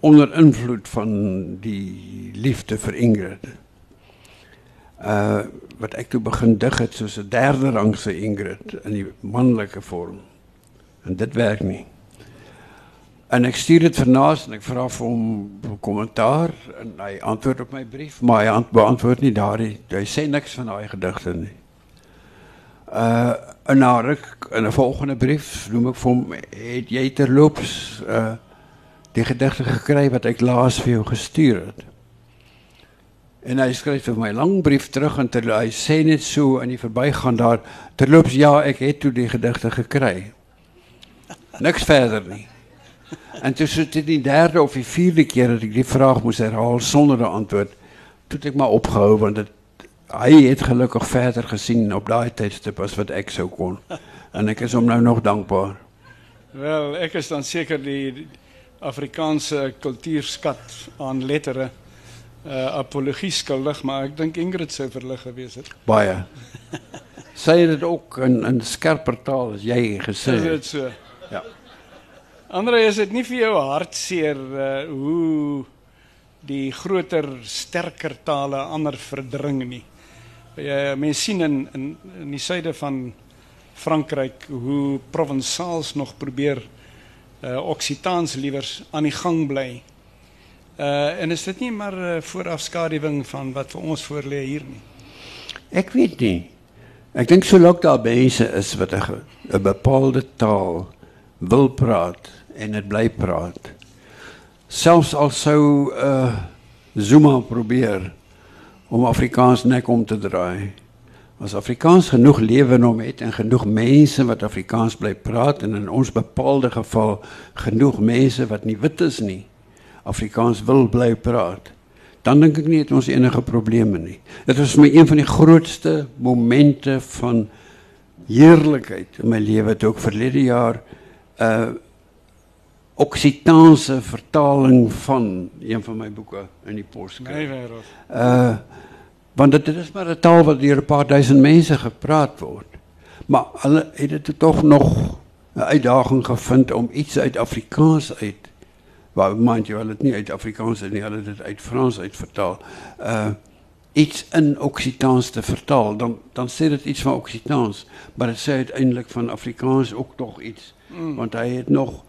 onder invloed van die liefde vir Ingrid. Uh wat ek toe begin dig het soos 'n derde rangse Ingrid in die manlike vorm. En dit werk nie. En ik stuur het vernaast en ik vraag om commentaar. En hij antwoordt op mijn brief, maar hij beantwoordt niet daar. Hij, hij zei niks van haar gedachten. Eh, uh, en na ik, in de volgende brief noem ik van hem, het jij terloops eh, die gedachten gekregen wat ik laatst voor jou gestuurd En hij schrijft vir mijn lang brief terug en ter, hij sê niet zo en die verbygaan daar terloops ja ik heb toen die gedachten gekregen. Niks verder niet en tussen de derde of vierde keer dat ik die vraag moest herhalen zonder een antwoord, toen ik me opgehouden, want hij heeft gelukkig verder gezien op dat tijdstip als wat ik zo kon. En ik is hem nou nog dankbaar. Wel, ik is dan zeker die Afrikaanse cultuurskat aan letteren uh, eh, apologie skuldig, maar ik denk Ingrid zou verlig geweest het. Baie. Zij het ook een, een scherper taal als jij gezegd. Is het zo? Andre, is dit nie vir jou hartseer uh, hoe die groter, sterker tale ander verdring nie? Jy mense sien in in in die suide van Frankryk hoe provensaals nog probeer uh Oksitaans liewers aan die gang bly. Uh en is dit nie maar 'n uh, voorafskaduwing van wat vir ons voorlê hier nie? Ek weet nie. Ek dink solank daar mense is wat 'n bepaalde taal wil praat en dit bly praat. Selfs al sou uh Zuma probeer om Afrikaans nek om te draai. As Afrikaans genoeg lewe in hom het en genoeg mense wat Afrikaans bly praat en in ons bepaalde geval genoeg mense wat nie wit is nie, Afrikaans wil bly praat, dan dink ek nie het ons enige probleme nie. Dit was my een van die grootste momente van heerlikheid in my lewe toe ek verlede jaar uh Oksitaanse vertaling van een van my boeke in die kry. Nee. Uh want dit is maar 'n taal wat deur 'n paar duisend mense gepraat word. Maar hulle het dit tog nog 'n uitdaging gevind om iets uit Afrikaans uit waar mind jy hulle dit nie uit Afrikaans uit nie, hulle het dit uit Frans uit vertaal. Uh iets in Oksitaans te vertaal, dan dan sê dit iets van Oksitaans, maar dit sê uiteindelik van Afrikaans ook tog iets, mm. want hy het nog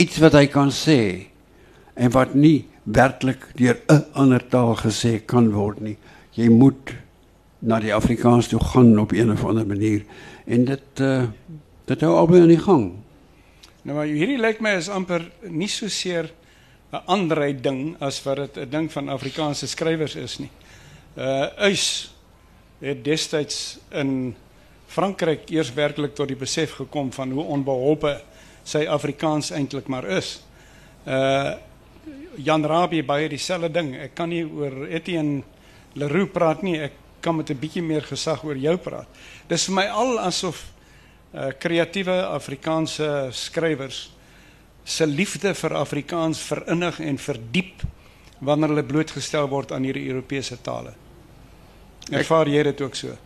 iets wat hy kan sê en wat nie werklik deur 'n ander taal gesê kan word nie. Jy moet na die Afrikaans toe gaan op een of ander manier en dit uh dit hou albei aan die gang. Nou maar hierdie lyk my is amper nie so seer 'n ander ding as wat dit 'n ding van Afrikaanse skrywers is nie. Uh Uys het destyds in Frankryk eers werklik tot die besef gekom van hoe onbeholpe sy Afrikaans eintlik maar is. Uh Jan Rabie baie dieselfde ding. Ek kan nie oor Etienne Leroux praat nie. Ek kan met 'n bietjie meer gesag oor jou praat. Dis vir my al asof uh kreatiewe Afrikaanse skrywers se liefde vir Afrikaans verinnig en verdiep wanneer hulle blootgestel word aan hierdie Europese tale. Ervaar jy dit ook so?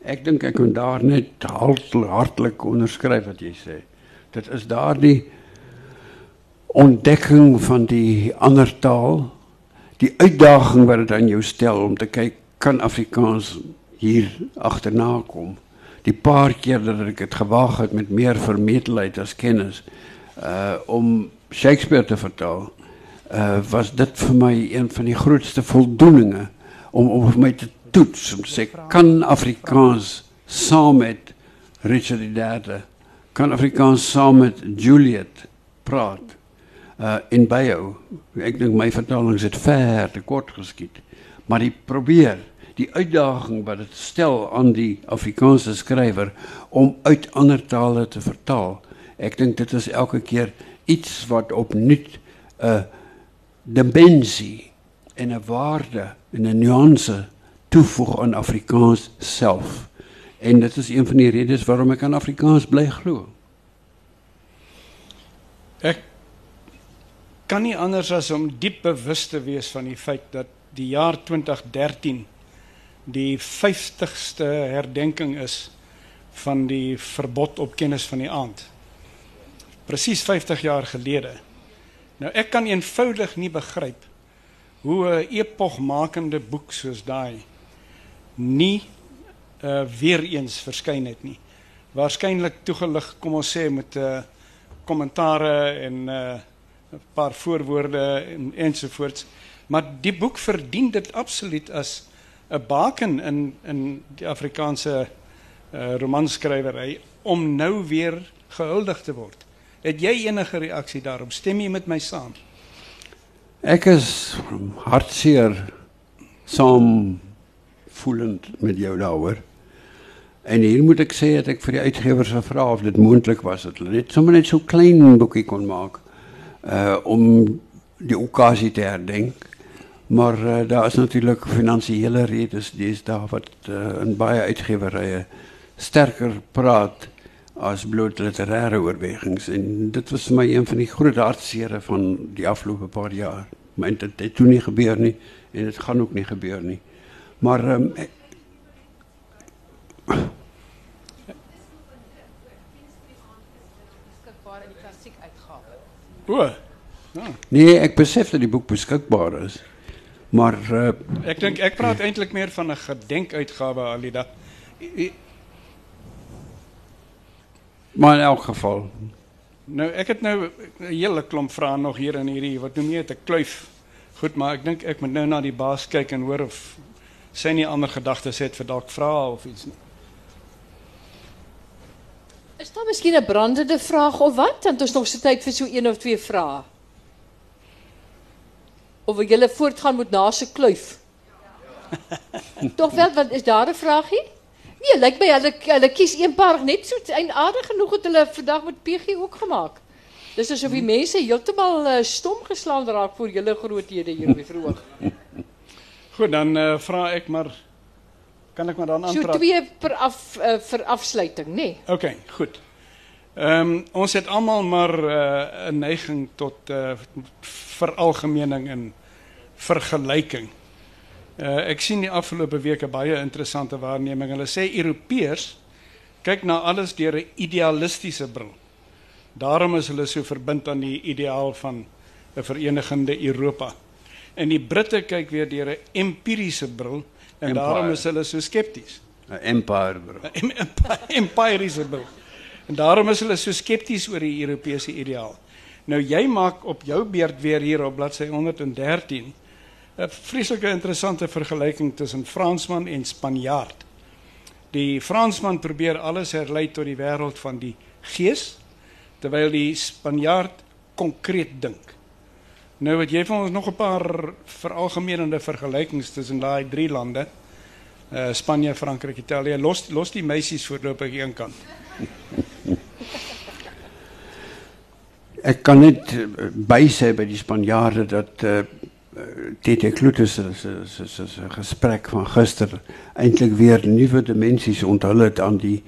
Ek dink ek kan daar net hartlik onderskryf wat jy sê. Dit is daardie ontdekking van die ander taal, die uitdaging wat dit aan jou stel om te kyk kan Afrikaans hier agterna kom. Die paar keer dat ek dit gewaag het met meer vermetelheid as kennis uh om Shakespeare te vertaal, uh was dit vir my een van die grootste voldoeninge om om vir my te toets om te sê kan Afrikaans saam met Richard III kan Afrikaans saam met Juliet praat uh in bio ek dink my vertalings het ver te kort geskied maar die probeer die uitdaging wat dit stel aan die Afrikaanse skrywer om uit ander tale te vertaal ek dink dit is elke keer iets wat opnuut 'n dimensie en 'n waarde en 'n nuance toevoeg aan Afrikaans self. En dit is een van die redes waarom ek aan Afrikaans bly glo. Ek kan nie anders as om diep bewus te wees van die feit dat die jaar 2013 die 50ste herdenking is van die verbod op kennis van die aand. Presies 50 jaar gelede. Nou ek kan eenvoudig nie begryp hoe 'n epogmakende boek soos daai nie uh weer eens verskyn het nie. Waarskynlik toegelig, kom ons sê met 'n uh, kommentare en 'n uh, paar voorwoorde en ensovoorts. Maar die boek verdien dit absoluut as 'n baken in in die Afrikaanse uh romanskrywery om nou weer gehuldig te word. Het jy enige reaksie daarop? Stem jy met my saam? Ek is hartseer saam voelend met jou daaroor. En hier moet ek sê dat ek vir die uitgewers gevra of dit moontlik was dat net so klein boekie kon maak uh om die okasie te herdenk. Maar uh, daar is natuurlik finansiële redes daar wat uh, in baie uitgewerrye sterker praat as bloot literêre oorwegings en dit was vir my een van die groot hartsere van die afgelope paar jaar. Maar dit het toe nie gebeur nie en dit gaan ook nie gebeur nie. Maar um, O. Ja. Nee, ek besef dat die boek beskikbaar is. Maar uh, ek dink ek praat eintlik meer van 'n gedenkuitgawe Alida. Maar in elk geval. Nou ek het nou 'n hele klomp vrae nog hier in hierdie wat noem jy dit 'n kluif. Goed, maar ek dink ek moet nou na die baas kyk en hoor of sy nie ander gedagtes het vir dalk vrae of iets nie. Is daar miskien 'n brandende vraag of wat? Want ons nog se tyd vir so een of twee vrae. Of wil julle voortgaan met na se kluif? Tog wel, want is daar 'n vraagie? Nee, lyk my hulle hulle kies een paar net so eienaardig genoeg het hulle vandag met PG ook gemaak. Dis asof die mense heeltemal uh, stom geslaan raak voor julle groothede hier op die verhoog. Goed, dan uh, vra ek maar kan ek maar dan aanpraat. So twee per af uh, vir afsluiting, nê? Nee. OK, goed. Ehm um, ons het almal maar 'n uh, neiging tot uh, veralgemening en vergelyking. Uh, ek sien die afgelope weke baie interessante waarneming. Hulle sê Europeërs kyk na alles deur 'n idealistiese bril. Daarom is hulle so verbind aan die ideaal van 'n verenigende Europa. En die Britte kyk weer deur 'n empiriese bril en empire. daarom is hulle so skepties. 'n Empire bril. 'n Empiriese bril. En daarom is hulle so skepties oor die Europese ideaal. Nou jy maak op jou beurt weer hier op bladsy 113 'n vreeslike interessante vergelyking tussen Fransman en Spanjaard. Die Fransman probeer alles herlei tot die wêreld van die gees terwyl die Spanjaard konkreet dink. Nou wat jy van ons nog 'n paar veralgemenende vergelykings tussen daai drie lande. Uh Spanje, Frankryk, Italië. Los los die meisies voorlopig een kant. Ek kan net eh, bysê by die Spanjaarde dat uh Klute se se se se se gesprek van gister eintlik weer nuwe dimensies onthul het aan die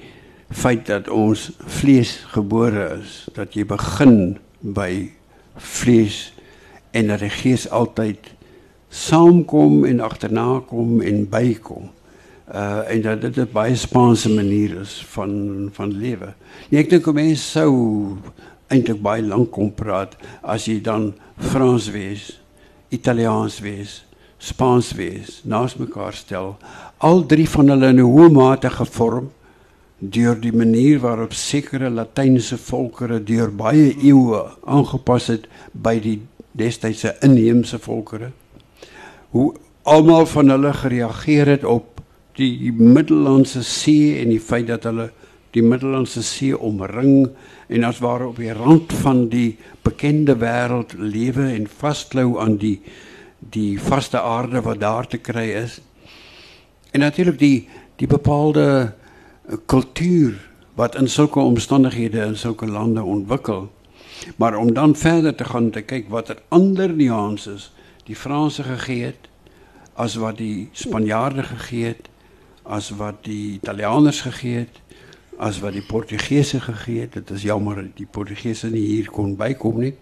feit dat ons vlees gebore is, dat jy begin by vlees en dat die gees altyd saamkom en agterna kom en bykom. Uh en dat dit 'n baie Spaanse manier is van van lewe. Nee, ek dink mense sou eintlik baie lank kom praat as jy dan Frans wees, Italiaans wees, Spaans wees, naast mekaar stel. Al drie van hulle in 'n hoë mate gevorm deur die manier waarop sekere latynse volkere deur baie eeue aangepas het by die destydse inheemse volkere. Hoe almal van hulle gereageer het op die Middellandse See en die feit dat hulle die Middellandse See omring en as ware op die rand van die bekende wêreld lewe en vasklou aan die die vaste aarde wat daar te kry is. En natuurlik die die bepaalde kultuur wat in sulke omstandighede in sulke lande ontwikkel. Maar om dan verder te gaan te kyk watter ander nuances die Franse gegee het as wat die Spanjaarde gegee het, as wat die Italianers gegee het, as wat die Portugese gegee het. Dit is jammer dat die Portugese nie hier kon bykom nie.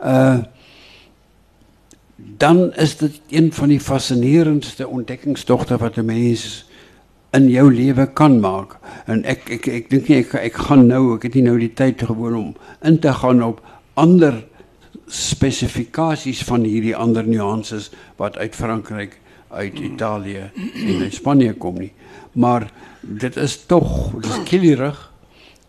Uh dan is dit een van die fascinerendste ontdekkingstogte wat 'n mens in jou lewe kan maak. En ek ek ek dink nie ek ek gaan nou, ek het nie nou die tyd gewoon om in te gaan op ander spesifikasies van hierdie ander nuances wat uit Frankryk, uit Italië en uit Spanje kom nie. Maar dit is tog dis killerig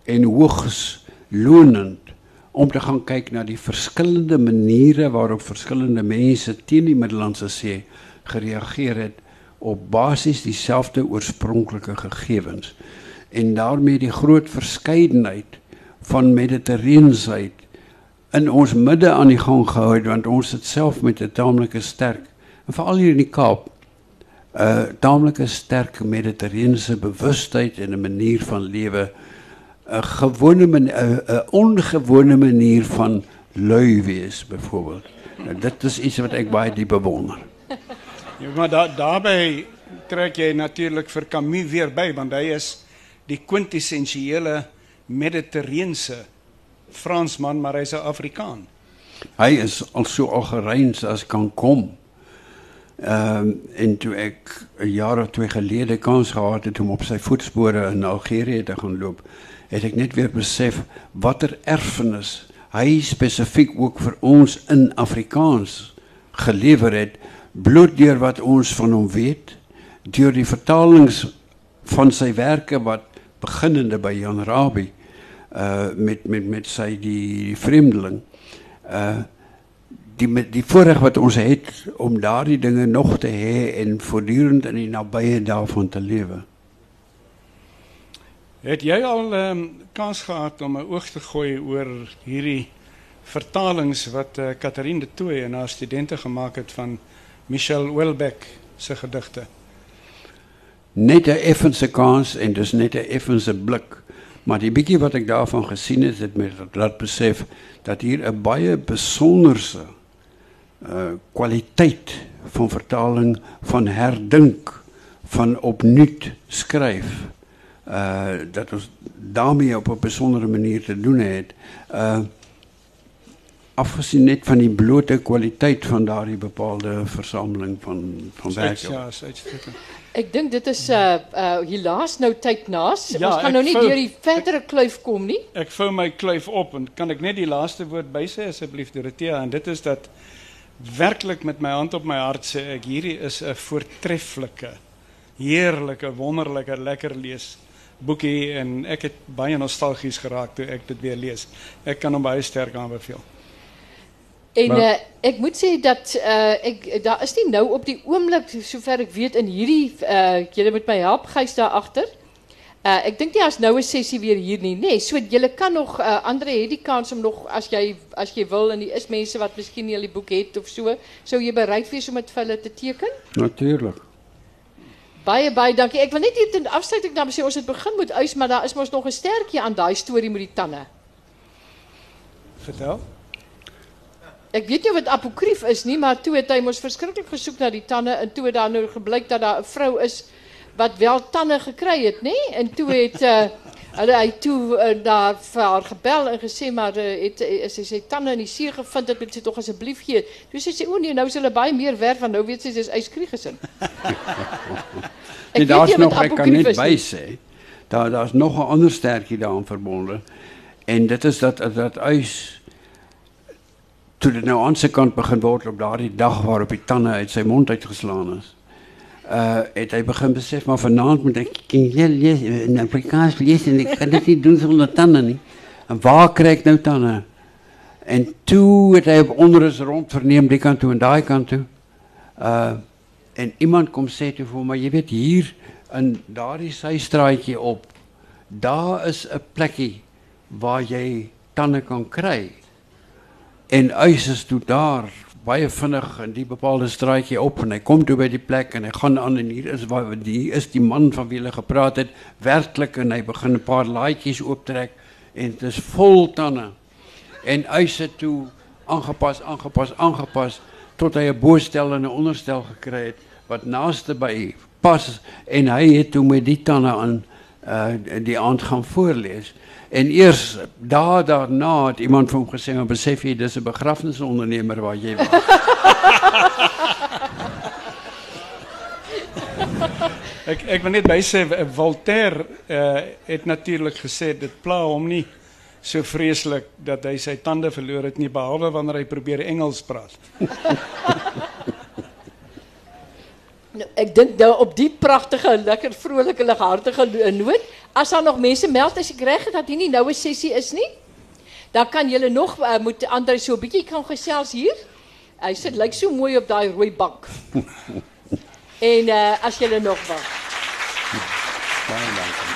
en hoogs lonend om te gaan kyk na die verskillende maniere waarop verskillende mense teen die Middellandse See gereageer het op basies dieselfde oorspronklike gegevens en daarmee die groot verskeidenheid van mediterraansheid in ons midde aan die gang gehou het want ons het self met 'n taamlike sterk en veral hier in die Kaap 'n uh, taamlike sterk mediterrane bewustheid en 'n manier van lewe 'n gewone 'n ongewone manier van lui wees byvoorbeeld. Nou, dit is iets wat ek baie diep bewonder. Ja, maar da, daarbij trek jy natuurlik vir Camus weer by want hy is die kwintessensiële mediterrane Fransman, maar hy's 'n Afrikaan. Hy is al so algereins as kan kom. Ehm um, en toe ek 'n jaar of twee gelede kans gehad het om op sy voetspore in Algerië te gaan loop, het ek net weer besef watter erfenis hy spesifiek ook vir ons in Afrikaans gelewer het bloot deur wat ons van hom weet, deur die vertalings van sy werke wat beginnende by Jan Rabie uh met met met sy die vreemdeling uh die met die voorreg wat ons het om daardie dinge nog te hê en voortdurend in die nabye daarvan te lewe. Het jy al ehm um, kans gehad om 'n oog te gooi oor hierdie vertalings wat eh uh, de Tooy en haar studente gemaak het van Michel Houellebecq se gedigte? Net 'n effense kans en dis net 'n effense blik. Maar die bietjie wat ek daarvan gesien het, het my laat besef dat hier 'n baie besonderse uh kwaliteit van vertaling van herdink van opnuut skryf uh dat ons daarmee op 'n besondere manier te doen het uh afgesien net van die blote kwaliteit van daardie bepaalde versameling van van werke. Ja. Ek dink dit is uh uh hierlaas nou tyd naas. Ja, Ons gaan nou nie vou- deur die verdere kluif kom nie. Ek vou my kluif op en kan ek net die laaste woord bysê asseblief Dorothea en dit is dat werklik met my hand op my hart sê ek hierdie is 'n voortreffelike heerlike wonderlike lekker lees boekie en ek het baie nostalgies geraak toe ek dit weer lees. Ek kan hom baie sterk aanbeveel. En Maar- uh, ek moet sê dat uh, ek daar is nie nou op die oomblik sover ek weet in hierdie uh, julle moet my help Gys daar agter. Uh ek dink nie as nou 'n sessie weer hier nie, nê. Nee, so jy kan nog uh Andre het die kans om nog as jy as jy wil en die is mense wat miskien nie al die boek het of so, sou jy bereid wees om dit vir hulle te teken? Natuurlik. Baie baie dankie. Ek wil net hier ten afsluiting dan sê ons het begin met uis, maar daar is mos nog 'n stertjie aan daai storie met die tande. Vertel. Ik weet niet of het apocrief is, nie, maar toen het hij verschrikkelijk gezocht naar die tannen, En toen het daar nu gebleken dat daar een vrouw is wat wel tannen gekregen. Nee? En toen heeft hij toe, eh, eh, daar haar gebeld en gezien, maar eh, ze zei tannen niet tanden in die dat ze toch alsjeblieft hier. ze zei ze, o nee, nou zullen bij meer werk, van nou weet ze, ze is ijskriegezin. nee, daar is nog, ik kan niet bij zijn. Daar, is nog een ander sterkje daaraan verbonden. En dat is dat, dat ijs toen het nou aan zijn kant begin worden op daardie dag waarop die tannen uit zijn mond uitgeslaan is. Uh, het hij begin besef, maar vanavond moet ik heel lezen, Afrikaans lezen en ik kan dit niet doen zonder tanden niet. En waar krijg ik nou tanden? En toen het hij op onderus rond verneem, die kant toe en die kant toe. Uh, en iemand komt zeggen voor maar je weet hier, en daar is zijn straatje op. Daar is een plekje waar jij tannen kan krijgen. En uis is toe daar baie vinnig in die bepaalde straatjie op en hy kom by die plek en hy gaan aan en hier is waar die is die man van wie hulle gepraat het werklik en hy begin 'n paar laaitjies ooptrek en dit is vol tande. En uis het toe aangepas, aangepas, aangepas tot hy 'n boostel en 'n onderstel gekry het wat naaste by pas en hy het toe met die tande aan uh die aand gaan voorlees. En eers daar daarna het iemand vir hom gesê, "Maar besef jy dis 'n begrafnisondernemer waar jy was." ek ek wil net by sê Voltaire uh, het natuurlik gesê dit pla hom nie so vreeslik dat hy sy tande verloor het nie behalwe wanneer hy probeer Engels praat. Nou, ek dink nou op die pragtige, lekker vrolike, lighartige noot, as daar nog mense meld as ek reg het dat hier nie nou 'n sessie is nie, dan kan julle nog uh, moet Andre so 'n bietjie kan gesels hier. Hy uh, sit lyk so mooi op daai rooi bank. en uh, as julle nog wag. Baie dankie.